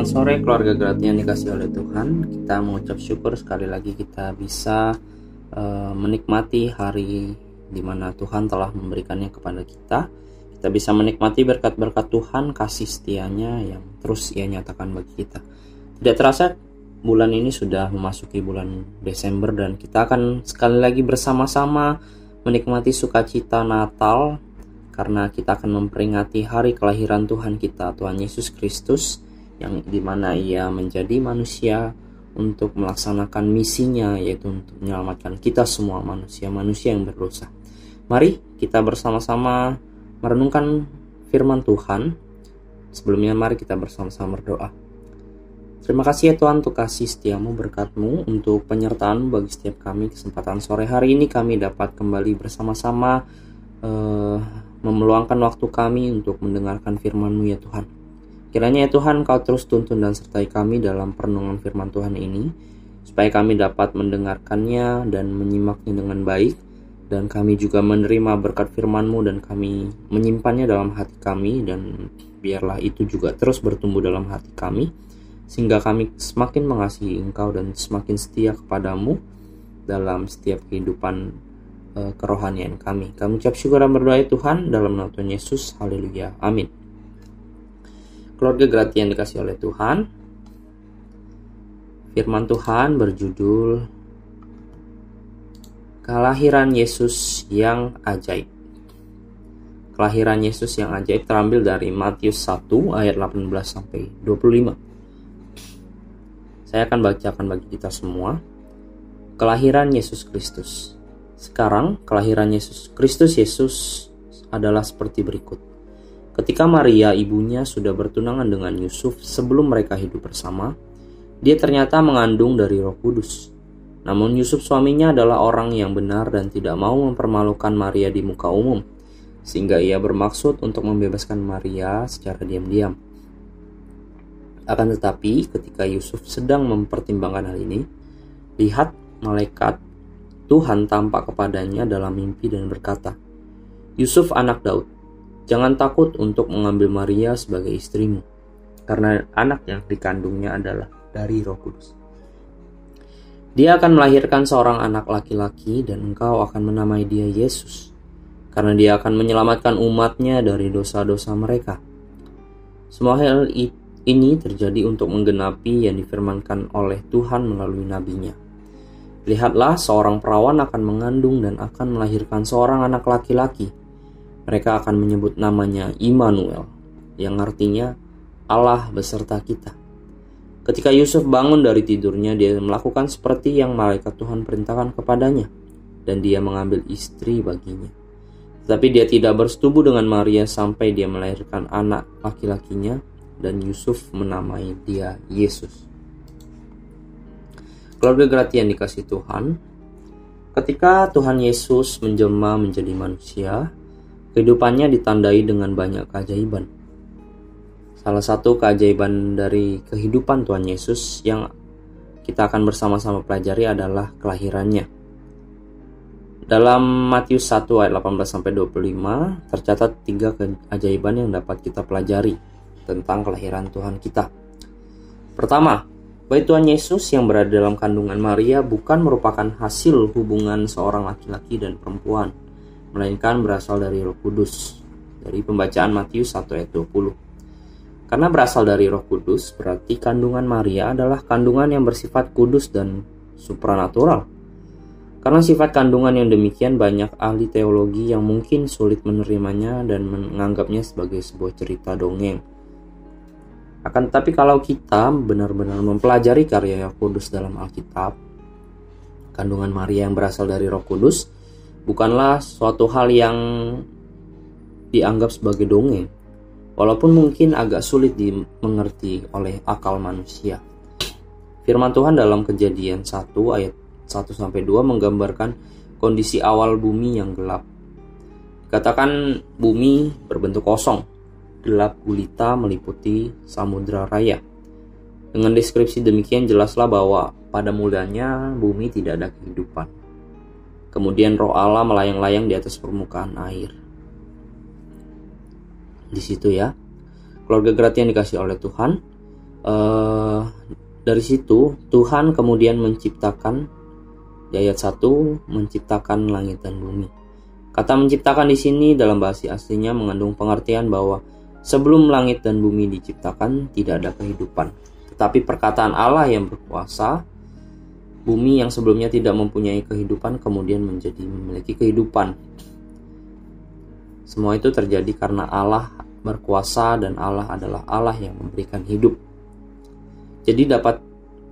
Selamat sore keluarga gratis yang dikasih oleh Tuhan. Kita mengucap syukur sekali lagi kita bisa uh, menikmati hari di mana Tuhan telah memberikannya kepada kita. Kita bisa menikmati berkat-berkat Tuhan, kasih setianya yang terus ia nyatakan bagi kita. Tidak terasa bulan ini sudah memasuki bulan Desember dan kita akan sekali lagi bersama-sama menikmati sukacita Natal karena kita akan memperingati hari kelahiran Tuhan kita, Tuhan Yesus Kristus yang di mana ia menjadi manusia untuk melaksanakan misinya yaitu untuk menyelamatkan kita semua manusia-manusia yang berdosa. Mari kita bersama-sama merenungkan firman Tuhan. Sebelumnya mari kita bersama-sama berdoa. Terima kasih ya Tuhan untuk kasih setiamu berkatmu untuk penyertaan bagi setiap kami kesempatan sore hari ini kami dapat kembali bersama-sama uh, memeluangkan waktu kami untuk mendengarkan firman-Mu ya Tuhan. Kiranya ya Tuhan kau terus tuntun dan sertai kami dalam perenungan firman Tuhan ini, supaya kami dapat mendengarkannya dan menyimaknya dengan baik, dan kami juga menerima berkat firman-Mu dan kami menyimpannya dalam hati kami, dan biarlah itu juga terus bertumbuh dalam hati kami, sehingga kami semakin mengasihi Engkau dan semakin setia kepadamu dalam setiap kehidupan uh, kerohanian kami. Kami ucap syukur dan berdoa ya Tuhan dalam nama Tuhan Yesus. Haleluya. Amin keluarga gratis yang dikasih oleh Tuhan. Firman Tuhan berjudul Kelahiran Yesus yang ajaib. Kelahiran Yesus yang ajaib terambil dari Matius 1 ayat 18 sampai 25. Saya akan bacakan bagi kita semua. Kelahiran Yesus Kristus. Sekarang kelahiran Yesus Kristus Yesus adalah seperti berikut. Ketika Maria ibunya sudah bertunangan dengan Yusuf sebelum mereka hidup bersama, dia ternyata mengandung dari Roh Kudus. Namun Yusuf suaminya adalah orang yang benar dan tidak mau mempermalukan Maria di muka umum, sehingga ia bermaksud untuk membebaskan Maria secara diam-diam. Akan tetapi, ketika Yusuf sedang mempertimbangkan hal ini, lihat malaikat Tuhan tampak kepadanya dalam mimpi dan berkata, "Yusuf, anak Daud, Jangan takut untuk mengambil Maria sebagai istrimu, karena anak yang dikandungnya adalah dari Roh Kudus. Dia akan melahirkan seorang anak laki-laki, dan engkau akan menamai dia Yesus, karena dia akan menyelamatkan umatnya dari dosa-dosa mereka. Semua hal ini terjadi untuk menggenapi yang difirmankan oleh Tuhan melalui nabinya. Lihatlah, seorang perawan akan mengandung dan akan melahirkan seorang anak laki-laki mereka akan menyebut namanya Immanuel, yang artinya Allah beserta kita. Ketika Yusuf bangun dari tidurnya, dia melakukan seperti yang malaikat Tuhan perintahkan kepadanya, dan dia mengambil istri baginya. Tetapi dia tidak bersetubuh dengan Maria sampai dia melahirkan anak laki-lakinya, dan Yusuf menamai dia Yesus. Keluarga gratis yang dikasih Tuhan, ketika Tuhan Yesus menjelma menjadi manusia, Kehidupannya ditandai dengan banyak keajaiban. Salah satu keajaiban dari kehidupan Tuhan Yesus yang kita akan bersama-sama pelajari adalah kelahirannya. Dalam Matius 1 ayat 18 sampai 25 tercatat tiga keajaiban yang dapat kita pelajari tentang kelahiran Tuhan kita. Pertama, bayi Tuhan Yesus yang berada dalam kandungan Maria bukan merupakan hasil hubungan seorang laki-laki dan perempuan, melainkan berasal dari Roh Kudus. Dari pembacaan Matius 1 ayat 20. Karena berasal dari Roh Kudus, berarti kandungan Maria adalah kandungan yang bersifat kudus dan supranatural. Karena sifat kandungan yang demikian banyak ahli teologi yang mungkin sulit menerimanya dan menganggapnya sebagai sebuah cerita dongeng. Akan tetapi kalau kita benar-benar mempelajari karya Roh Kudus dalam Alkitab, kandungan Maria yang berasal dari Roh Kudus bukanlah suatu hal yang dianggap sebagai dongeng, walaupun mungkin agak sulit dimengerti oleh akal manusia. Firman Tuhan dalam Kejadian 1 ayat 1 sampai 2 menggambarkan kondisi awal bumi yang gelap. Katakan bumi berbentuk kosong, gelap gulita meliputi samudra raya. Dengan deskripsi demikian jelaslah bahwa pada mulanya bumi tidak ada kehidupan. Kemudian roh Allah melayang-layang di atas permukaan air. Di situ ya. Keluarga gratis yang dikasih oleh Tuhan. uh, dari situ Tuhan kemudian menciptakan di ayat 1 menciptakan langit dan bumi. Kata menciptakan di sini dalam bahasa aslinya mengandung pengertian bahwa sebelum langit dan bumi diciptakan tidak ada kehidupan. Tetapi perkataan Allah yang berkuasa, bumi yang sebelumnya tidak mempunyai kehidupan kemudian menjadi memiliki kehidupan. Semua itu terjadi karena Allah berkuasa dan Allah adalah Allah yang memberikan hidup. Jadi dapat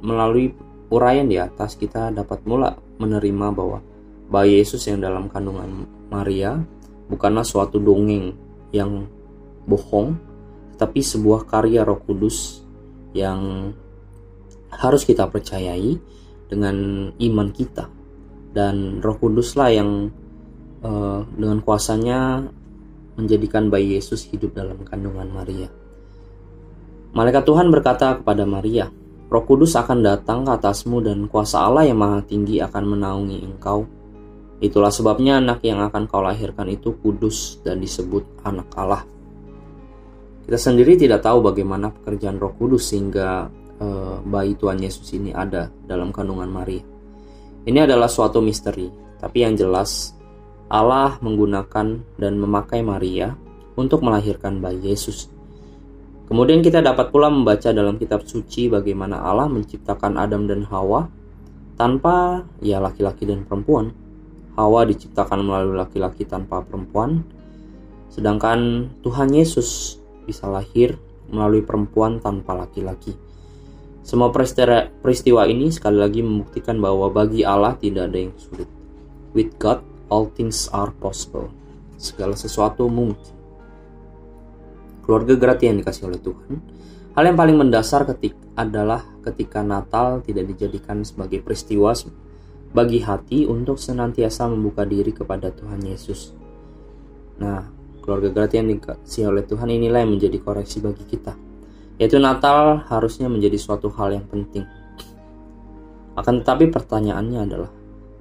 melalui uraian di atas kita dapat mula menerima bahwa bayi Yesus yang dalam kandungan Maria bukanlah suatu dongeng yang bohong, tetapi sebuah karya Roh Kudus yang harus kita percayai dengan iman kita. Dan Roh Kuduslah yang uh, dengan kuasanya menjadikan bayi Yesus hidup dalam kandungan Maria. Malaikat Tuhan berkata kepada Maria, Roh Kudus akan datang ke atasmu dan kuasa Allah yang maha tinggi akan menaungi engkau. Itulah sebabnya anak yang akan kau lahirkan itu kudus dan disebut anak Allah. Kita sendiri tidak tahu bagaimana pekerjaan Roh Kudus sehingga uh, bayi Tuhan Yesus ini ada dalam kandungan Maria. Ini adalah suatu misteri, tapi yang jelas Allah menggunakan dan memakai Maria untuk melahirkan bayi Yesus. Kemudian kita dapat pula membaca dalam kitab suci bagaimana Allah menciptakan Adam dan Hawa tanpa ya laki-laki dan perempuan. Hawa diciptakan melalui laki-laki tanpa perempuan, sedangkan Tuhan Yesus bisa lahir melalui perempuan tanpa laki-laki. Semua peristiwa ini sekali lagi membuktikan bahwa bagi Allah tidak ada yang sulit. With God, all things are possible. Segala sesuatu mungkin keluarga gratia yang dikasih oleh Tuhan. Hal yang paling mendasar ketik adalah ketika Natal tidak dijadikan sebagai peristiwa bagi hati untuk senantiasa membuka diri kepada Tuhan Yesus. Nah, keluarga gratia yang dikasih oleh Tuhan inilah yang menjadi koreksi bagi kita. Yaitu Natal harusnya menjadi suatu hal yang penting. Akan tetapi pertanyaannya adalah,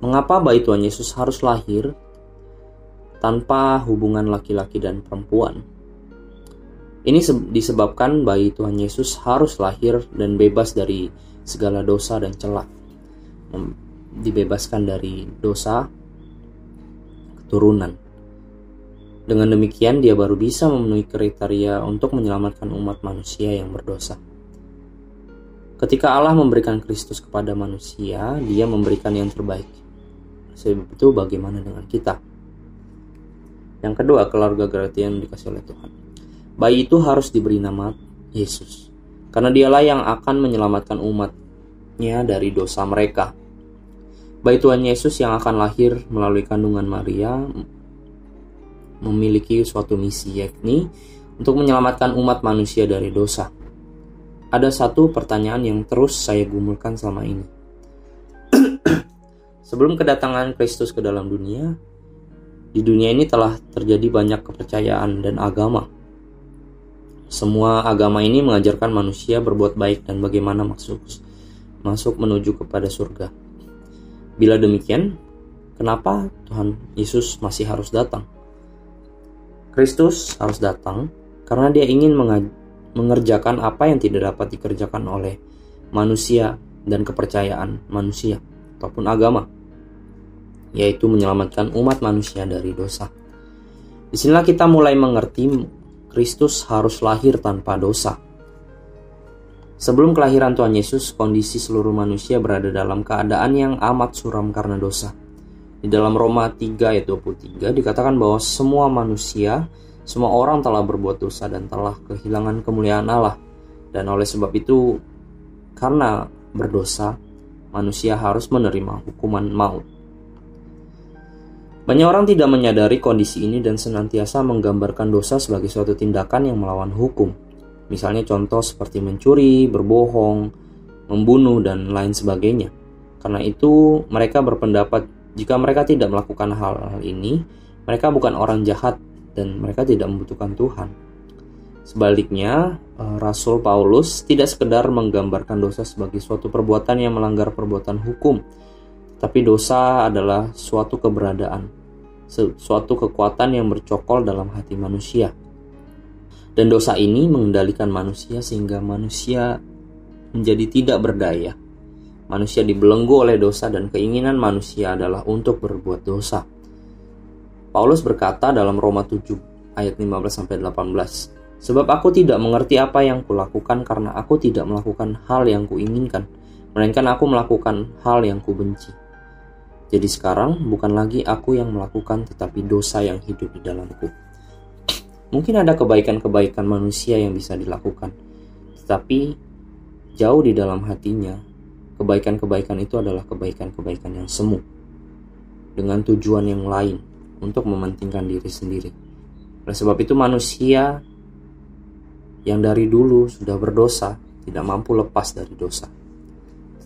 mengapa bayi Tuhan Yesus harus lahir tanpa hubungan laki-laki dan perempuan? Ini disebabkan bayi Tuhan Yesus harus lahir dan bebas dari segala dosa dan celah. Dibebaskan dari dosa keturunan. Dengan demikian dia baru bisa memenuhi kriteria untuk menyelamatkan umat manusia yang berdosa. Ketika Allah memberikan Kristus kepada manusia, dia memberikan yang terbaik. Sebab itu bagaimana dengan kita? Yang kedua, keluarga gratia yang dikasih oleh Tuhan bayi itu harus diberi nama Yesus. Karena dialah yang akan menyelamatkan umatnya dari dosa mereka. Bayi Tuhan Yesus yang akan lahir melalui kandungan Maria memiliki suatu misi yakni untuk menyelamatkan umat manusia dari dosa. Ada satu pertanyaan yang terus saya gumulkan selama ini. Sebelum kedatangan Kristus ke dalam dunia, di dunia ini telah terjadi banyak kepercayaan dan agama semua agama ini mengajarkan manusia berbuat baik dan bagaimana masuk masuk menuju kepada surga. Bila demikian, kenapa Tuhan Yesus masih harus datang? Kristus harus datang karena dia ingin mengerjakan apa yang tidak dapat dikerjakan oleh manusia dan kepercayaan manusia ataupun agama, yaitu menyelamatkan umat manusia dari dosa. Di sinilah kita mulai mengerti Kristus harus lahir tanpa dosa. Sebelum kelahiran Tuhan Yesus, kondisi seluruh manusia berada dalam keadaan yang amat suram karena dosa. Di dalam Roma 3 ayat 23 dikatakan bahwa semua manusia, semua orang telah berbuat dosa dan telah kehilangan kemuliaan Allah. Dan oleh sebab itu, karena berdosa, manusia harus menerima hukuman maut. Banyak orang tidak menyadari kondisi ini dan senantiasa menggambarkan dosa sebagai suatu tindakan yang melawan hukum. Misalnya contoh seperti mencuri, berbohong, membunuh, dan lain sebagainya. Karena itu mereka berpendapat jika mereka tidak melakukan hal-hal ini, mereka bukan orang jahat dan mereka tidak membutuhkan Tuhan. Sebaliknya, eh, Rasul Paulus tidak sekedar menggambarkan dosa sebagai suatu perbuatan yang melanggar perbuatan hukum, tapi dosa adalah suatu keberadaan, suatu kekuatan yang bercokol dalam hati manusia. Dan dosa ini mengendalikan manusia sehingga manusia menjadi tidak berdaya. Manusia dibelenggu oleh dosa dan keinginan manusia adalah untuk berbuat dosa. Paulus berkata dalam Roma 7 ayat 15 sampai 18, "Sebab aku tidak mengerti apa yang kulakukan karena aku tidak melakukan hal yang kuinginkan, melainkan aku melakukan hal yang kubenci." Jadi sekarang bukan lagi aku yang melakukan tetapi dosa yang hidup di dalamku. Mungkin ada kebaikan-kebaikan manusia yang bisa dilakukan, tetapi jauh di dalam hatinya, kebaikan-kebaikan itu adalah kebaikan-kebaikan yang semu, dengan tujuan yang lain untuk mementingkan diri sendiri. Oleh sebab itu manusia yang dari dulu sudah berdosa tidak mampu lepas dari dosa.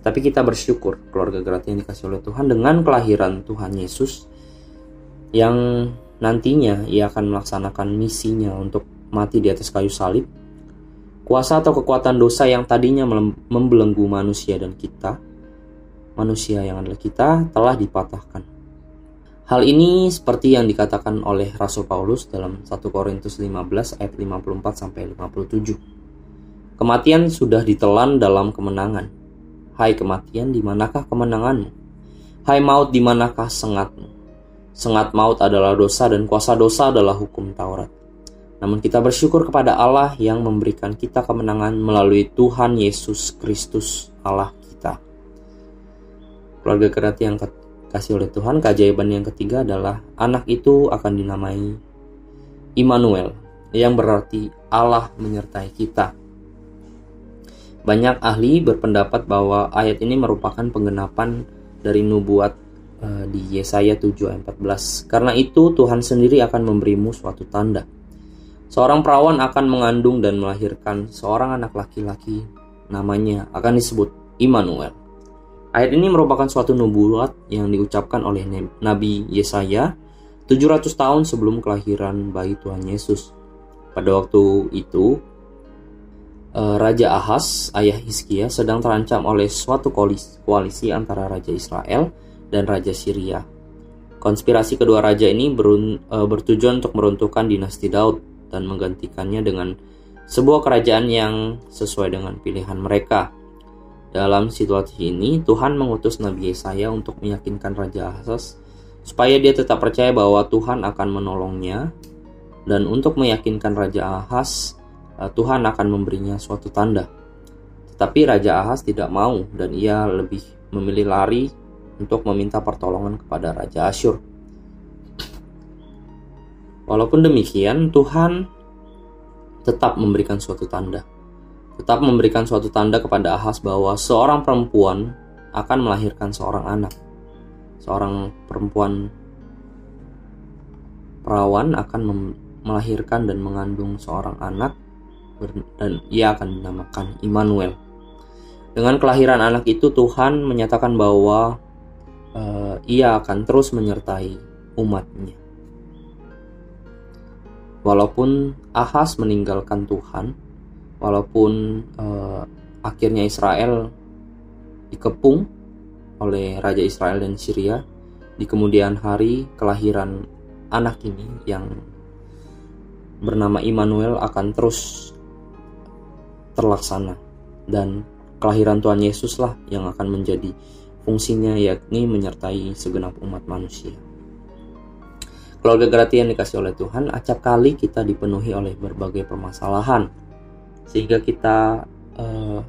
Tetapi kita bersyukur keluarga gratis yang dikasih oleh Tuhan dengan kelahiran Tuhan Yesus yang Nantinya ia akan melaksanakan misinya untuk mati di atas kayu salib. Kuasa atau kekuatan dosa yang tadinya membelenggu manusia dan kita, manusia yang adalah kita, telah dipatahkan. Hal ini seperti yang dikatakan oleh Rasul Paulus dalam 1 Korintus 15 ayat 54 sampai 57. Kematian sudah ditelan dalam kemenangan. Hai kematian, di manakah kemenanganmu? Hai maut, di manakah sengatmu? Sengat maut adalah dosa dan kuasa dosa adalah hukum Taurat. Namun kita bersyukur kepada Allah yang memberikan kita kemenangan melalui Tuhan Yesus Kristus Allah kita. Keluarga kerati yang kasih oleh Tuhan, keajaiban yang ketiga adalah anak itu akan dinamai Immanuel, yang berarti Allah menyertai kita. Banyak ahli berpendapat bahwa ayat ini merupakan penggenapan dari nubuat Eh, di Yesaya 7 ayat 14. Karena itu Tuhan sendiri akan memberimu suatu tanda. Seorang perawan akan mengandung dan melahirkan seorang anak laki-laki namanya akan disebut Immanuel. Ayat ini merupakan suatu nubuat yang diucapkan oleh Nabi Yesaya 700 tahun sebelum kelahiran bayi Tuhan Yesus. Pada waktu itu, eh, Raja Ahaz, ayah Hizkia, sedang terancam oleh suatu koalisi antara Raja Israel dan Raja Syria. Konspirasi kedua raja ini berun, e, bertujuan untuk meruntuhkan dinasti Daud dan menggantikannya dengan sebuah kerajaan yang sesuai dengan pilihan mereka. Dalam situasi ini, Tuhan mengutus Nabi Yesaya untuk meyakinkan Raja Ahaz supaya dia tetap percaya bahwa Tuhan akan menolongnya dan untuk meyakinkan Raja Ahaz, e, Tuhan akan memberinya suatu tanda. Tetapi Raja Ahaz tidak mau dan ia lebih memilih lari untuk meminta pertolongan kepada Raja Asyur. Walaupun demikian, Tuhan tetap memberikan suatu tanda. Tetap memberikan suatu tanda kepada Ahas bahwa seorang perempuan akan melahirkan seorang anak. Seorang perempuan perawan akan melahirkan dan mengandung seorang anak dan ia akan dinamakan Immanuel. Dengan kelahiran anak itu Tuhan menyatakan bahwa uh, ia akan terus menyertai umatnya. Walaupun Ahas meninggalkan Tuhan, walaupun uh, akhirnya Israel dikepung oleh Raja Israel dan Syria, di kemudian hari kelahiran anak ini yang bernama Immanuel akan terus terlaksana dan kelahiran Tuhan Yesus lah yang akan menjadi Fungsinya yakni menyertai segenap umat manusia. Keluarga gratia yang dikasih oleh Tuhan, acap kali kita dipenuhi oleh berbagai permasalahan, sehingga kita uh,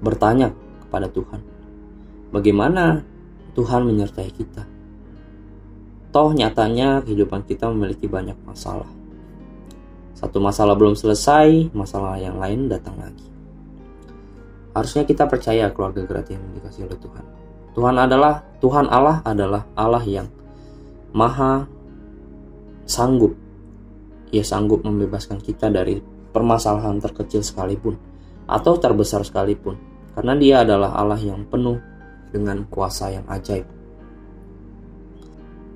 bertanya kepada Tuhan, bagaimana Tuhan menyertai kita? Toh nyatanya kehidupan kita memiliki banyak masalah. Satu masalah belum selesai, masalah yang lain datang lagi. Harusnya kita percaya keluarga gratis yang dikasih oleh Tuhan Tuhan adalah Tuhan Allah adalah Allah yang maha sanggup. Ia sanggup membebaskan kita dari permasalahan terkecil sekalipun atau terbesar sekalipun karena dia adalah Allah yang penuh dengan kuasa yang ajaib.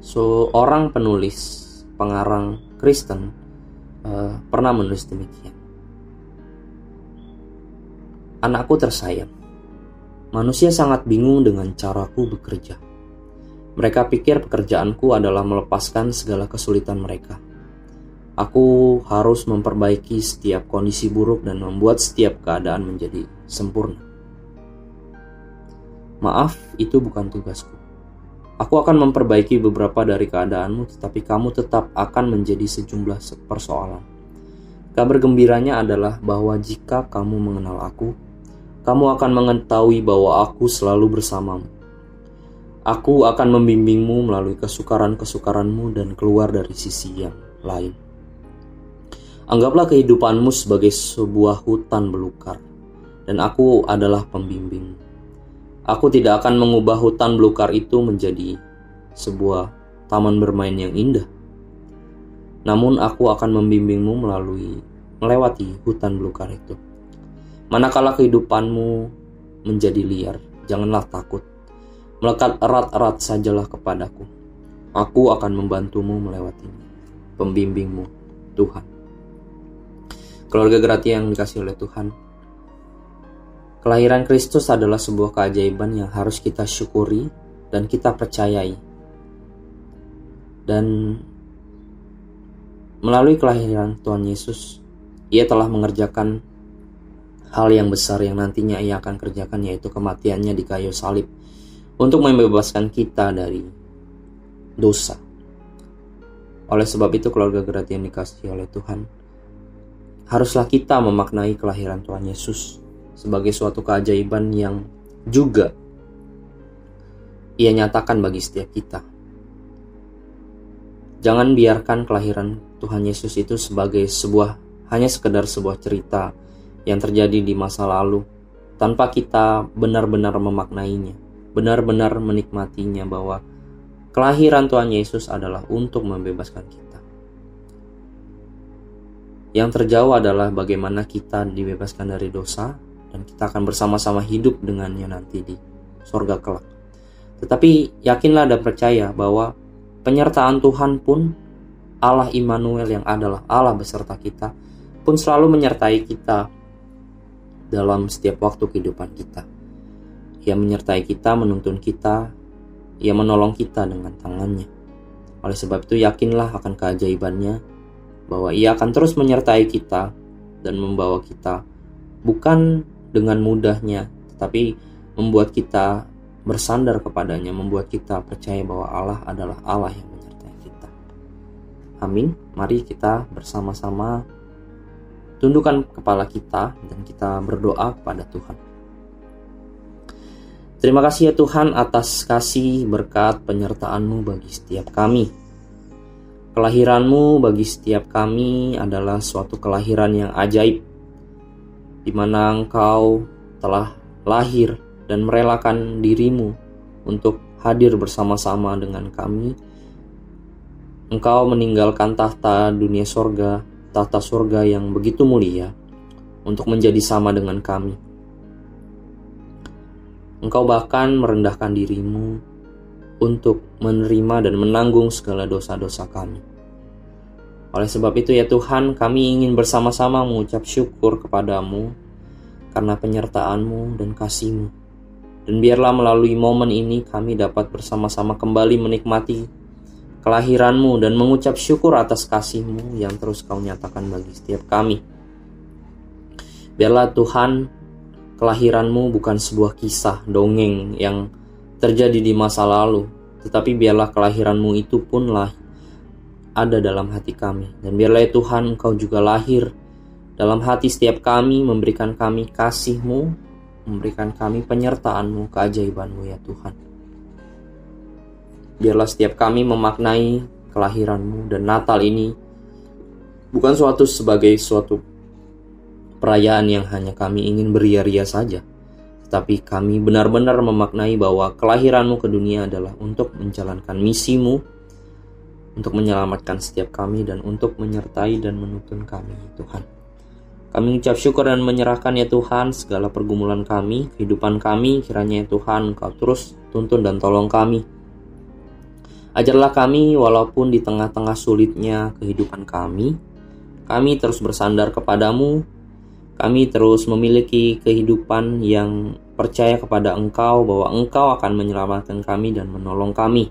Seorang penulis pengarang Kristen uh, pernah menulis demikian. Anakku tersayang, Manusia sangat bingung dengan caraku bekerja. Mereka pikir pekerjaanku adalah melepaskan segala kesulitan mereka. Aku harus memperbaiki setiap kondisi buruk dan membuat setiap keadaan menjadi sempurna. Maaf, itu bukan tugasku. Aku akan memperbaiki beberapa dari keadaanmu, tetapi kamu tetap akan menjadi sejumlah persoalan. Kabar gembiranya adalah bahwa jika kamu mengenal aku, kamu akan mengetahui bahwa aku selalu bersamamu. Aku akan membimbingmu melalui kesukaran-kesukaranmu dan keluar dari sisi yang lain. Anggaplah kehidupanmu sebagai sebuah hutan belukar, dan aku adalah pembimbingmu. Aku tidak akan mengubah hutan belukar itu menjadi sebuah taman bermain yang indah. Namun aku akan membimbingmu melalui melewati hutan belukar itu. Manakala kehidupanmu menjadi liar, janganlah takut. Melekat erat-erat sajalah kepadaku. Aku akan membantumu melewatinya. Pembimbingmu, Tuhan. Keluarga Gerati yang dikasih oleh Tuhan, Kelahiran Kristus adalah sebuah keajaiban yang harus kita syukuri dan kita percayai. Dan melalui kelahiran Tuhan Yesus, Ia telah mengerjakan hal yang besar yang nantinya Ia akan kerjakan yaitu kematiannya di kayu salib untuk membebaskan kita dari dosa. Oleh sebab itu keluarga gerati yang dikasih oleh Tuhan, haruslah kita memaknai kelahiran Tuhan Yesus sebagai suatu keajaiban yang juga ia nyatakan bagi setiap kita. Jangan biarkan kelahiran Tuhan Yesus itu sebagai sebuah hanya sekedar sebuah cerita yang terjadi di masa lalu tanpa kita benar-benar memaknainya, benar-benar menikmatinya bahwa kelahiran Tuhan Yesus adalah untuk membebaskan kita. Yang terjauh adalah bagaimana kita dibebaskan dari dosa dan kita akan bersama-sama hidup dengannya nanti di sorga kelak. Tetapi yakinlah dan percaya bahwa penyertaan Tuhan pun Allah Immanuel yang adalah Allah beserta kita pun selalu menyertai kita dalam setiap waktu kehidupan kita. Ia menyertai kita, menuntun kita, ia menolong kita dengan tangannya. Oleh sebab itu yakinlah akan keajaibannya bahwa ia akan terus menyertai kita dan membawa kita bukan dengan mudahnya, tetapi membuat kita bersandar kepadanya, membuat kita percaya bahwa Allah adalah Allah yang menyertai kita. Amin. Mari kita bersama-sama tundukkan kepala kita dan kita berdoa kepada Tuhan. Terima kasih ya Tuhan atas kasih berkat penyertaan-Mu bagi setiap kami. Kelahiran-Mu bagi setiap kami adalah suatu kelahiran yang ajaib di mana engkau telah lahir dan merelakan dirimu untuk hadir bersama-sama dengan kami. Engkau meninggalkan tahta dunia sorga, tahta sorga yang begitu mulia, untuk menjadi sama dengan kami. Engkau bahkan merendahkan dirimu untuk menerima dan menanggung segala dosa-dosa kami. Oleh sebab itu ya Tuhan, kami ingin bersama-sama mengucap syukur kepadamu karena penyertaan-Mu dan kasih-Mu. Dan biarlah melalui momen ini kami dapat bersama-sama kembali menikmati kelahiran-Mu dan mengucap syukur atas kasih-Mu yang terus Kau nyatakan bagi setiap kami. Biarlah Tuhan, kelahiran-Mu bukan sebuah kisah dongeng yang terjadi di masa lalu, tetapi biarlah kelahiran-Mu itu pun lahir ada dalam hati kami. Dan biarlah ya Tuhan Engkau juga lahir dalam hati setiap kami, memberikan kami kasih-Mu, memberikan kami penyertaan-Mu, keajaiban-Mu ya Tuhan. Biarlah setiap kami memaknai kelahiran-Mu dan Natal ini bukan suatu sebagai suatu perayaan yang hanya kami ingin beria-ria saja, tetapi kami benar-benar memaknai bahwa kelahiran-Mu ke dunia adalah untuk menjalankan misimu untuk menyelamatkan setiap kami dan untuk menyertai dan menuntun kami, Tuhan. Kami ucap syukur dan menyerahkan ya Tuhan segala pergumulan kami, kehidupan kami, kiranya ya Tuhan Engkau terus tuntun dan tolong kami. Ajarlah kami walaupun di tengah-tengah sulitnya kehidupan kami, kami terus bersandar kepadamu, kami terus memiliki kehidupan yang percaya kepada Engkau bahwa Engkau akan menyelamatkan kami dan menolong kami.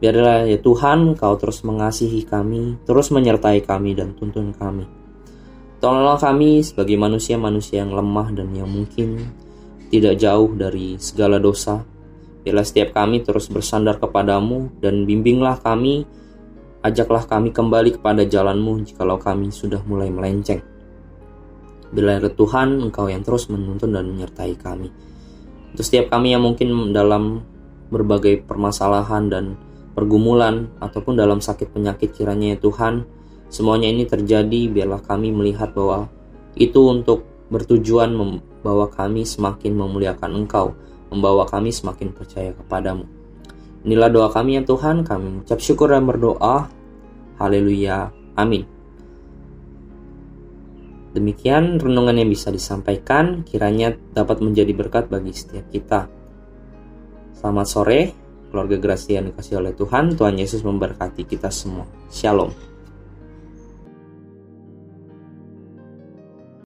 Biarlah ya Tuhan, Kau terus mengasihi kami, terus menyertai kami dan tuntun kami. Tolonglah kami sebagai manusia-manusia yang lemah dan yang mungkin tidak jauh dari segala dosa. Biarlah setiap kami terus bersandar kepadamu dan bimbinglah kami, ajaklah kami kembali kepada jalanmu jikalau kami sudah mulai melenceng. Bila Tuhan, Engkau yang terus menuntun dan menyertai kami. Untuk setiap kami yang mungkin dalam berbagai permasalahan dan pergumulan ataupun dalam sakit penyakit kiranya ya Tuhan, semuanya ini terjadi biarlah kami melihat bahwa itu untuk bertujuan membawa kami semakin memuliakan Engkau, membawa kami semakin percaya kepadamu. Inilah doa kami ya Tuhan, kami ucap syukur dan berdoa. Haleluya. Amin. Demikian renungan yang bisa disampaikan, kiranya dapat menjadi berkat bagi setiap kita. Selamat sore, keluarga Gracia yang dikasih oleh Tuhan. Tuhan Yesus memberkati kita semua. Shalom.